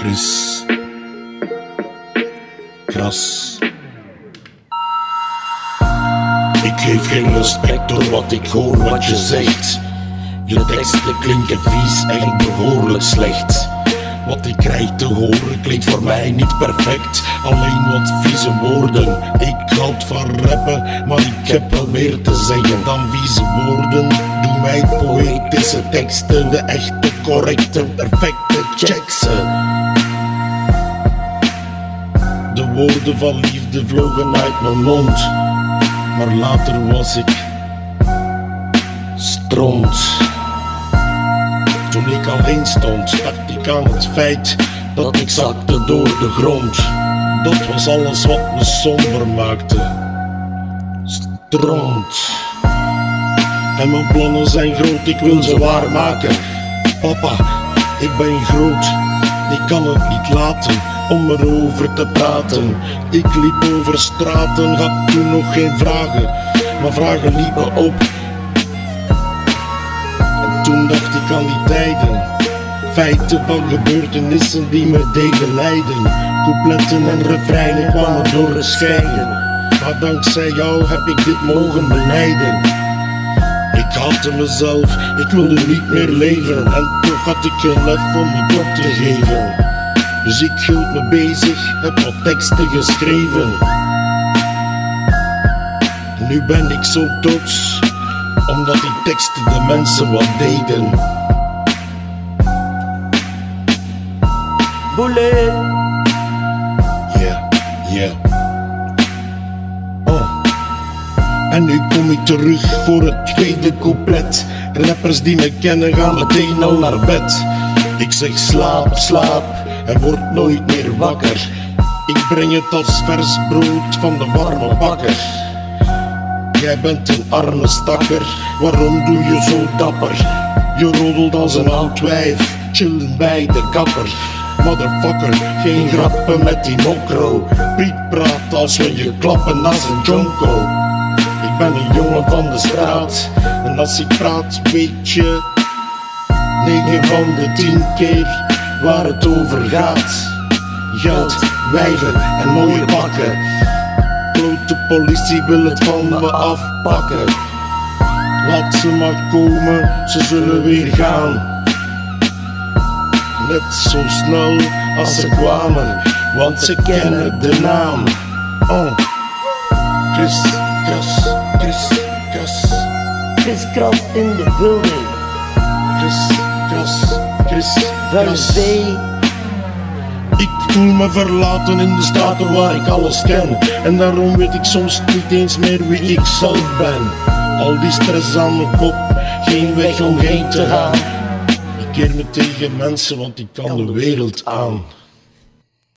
Chris. Kras. Ik geef geen respect door wat ik hoor, wat je zegt. Je teksten klinken vies, echt behoorlijk slecht. Wat ik krijg te horen klinkt voor mij niet perfect. Alleen wat vieze woorden. Ik houd van rappen, maar ik heb wel meer te zeggen dan vieze woorden. Doe mij poëtische teksten, de echte, correcte, perfecte, ze. De woorden van liefde vlogen uit mijn mond. Maar later was ik stront. Toen ik alleen stond, dacht ik aan het feit dat ik zakte door de grond. Dat was alles wat me somber maakte. Stront. En mijn plannen zijn groot, ik wil ze waarmaken. Papa, ik ben groot, ik kan het niet laten om erover te praten. Ik liep over straten, had toen nog geen vragen, maar vragen liepen op. En toen dacht ik aan die tijden, feiten van gebeurtenissen die me deden lijden. Coupletten en refreinen kwamen doorgescheiden, maar dankzij jou heb ik dit mogen benijden. Ik haatte mezelf, ik wilde niet meer leven. En toch had ik geen lef om het op te geven. Dus ik hield me bezig, heb wat teksten geschreven. Nu ben ik zo trots Omdat die teksten de mensen wat deden. Boulet, Yeah, yeah En nu kom ik terug voor het tweede couplet. Rappers die me kennen gaan meteen al naar bed. Ik zeg slaap, slaap en word nooit meer wakker. Ik breng het als vers brood van de warme bakker. Jij bent een arme stakker, waarom doe je zo dapper? Je roddelt als een oud wijf, chillen bij de kapper. Motherfucker, geen grappen met die mokro. Piet praat als we je klappen als een jonko. Ben een jongen van de straat, en als ik praat, weet je. 9 van de 10 keer waar het over gaat. Geld, wijven en mooie pakken. Klote politie wil het van me afpakken. Laat ze maar komen, ze zullen weer gaan. Net zo snel als ze kwamen, want ze kennen de naam. Oh, Chris, Kras, Chris, Kras, Kras in de building. Chris, Kras, Chris, Kras. Zee, Ik voel me verlaten in de staten waar ik alles ken. En daarom weet ik soms niet eens meer wie ik zelf ben. Al die stress aan mijn kop, geen weg om heen te gaan. Ik keer me tegen mensen, want ik kan de wereld aan.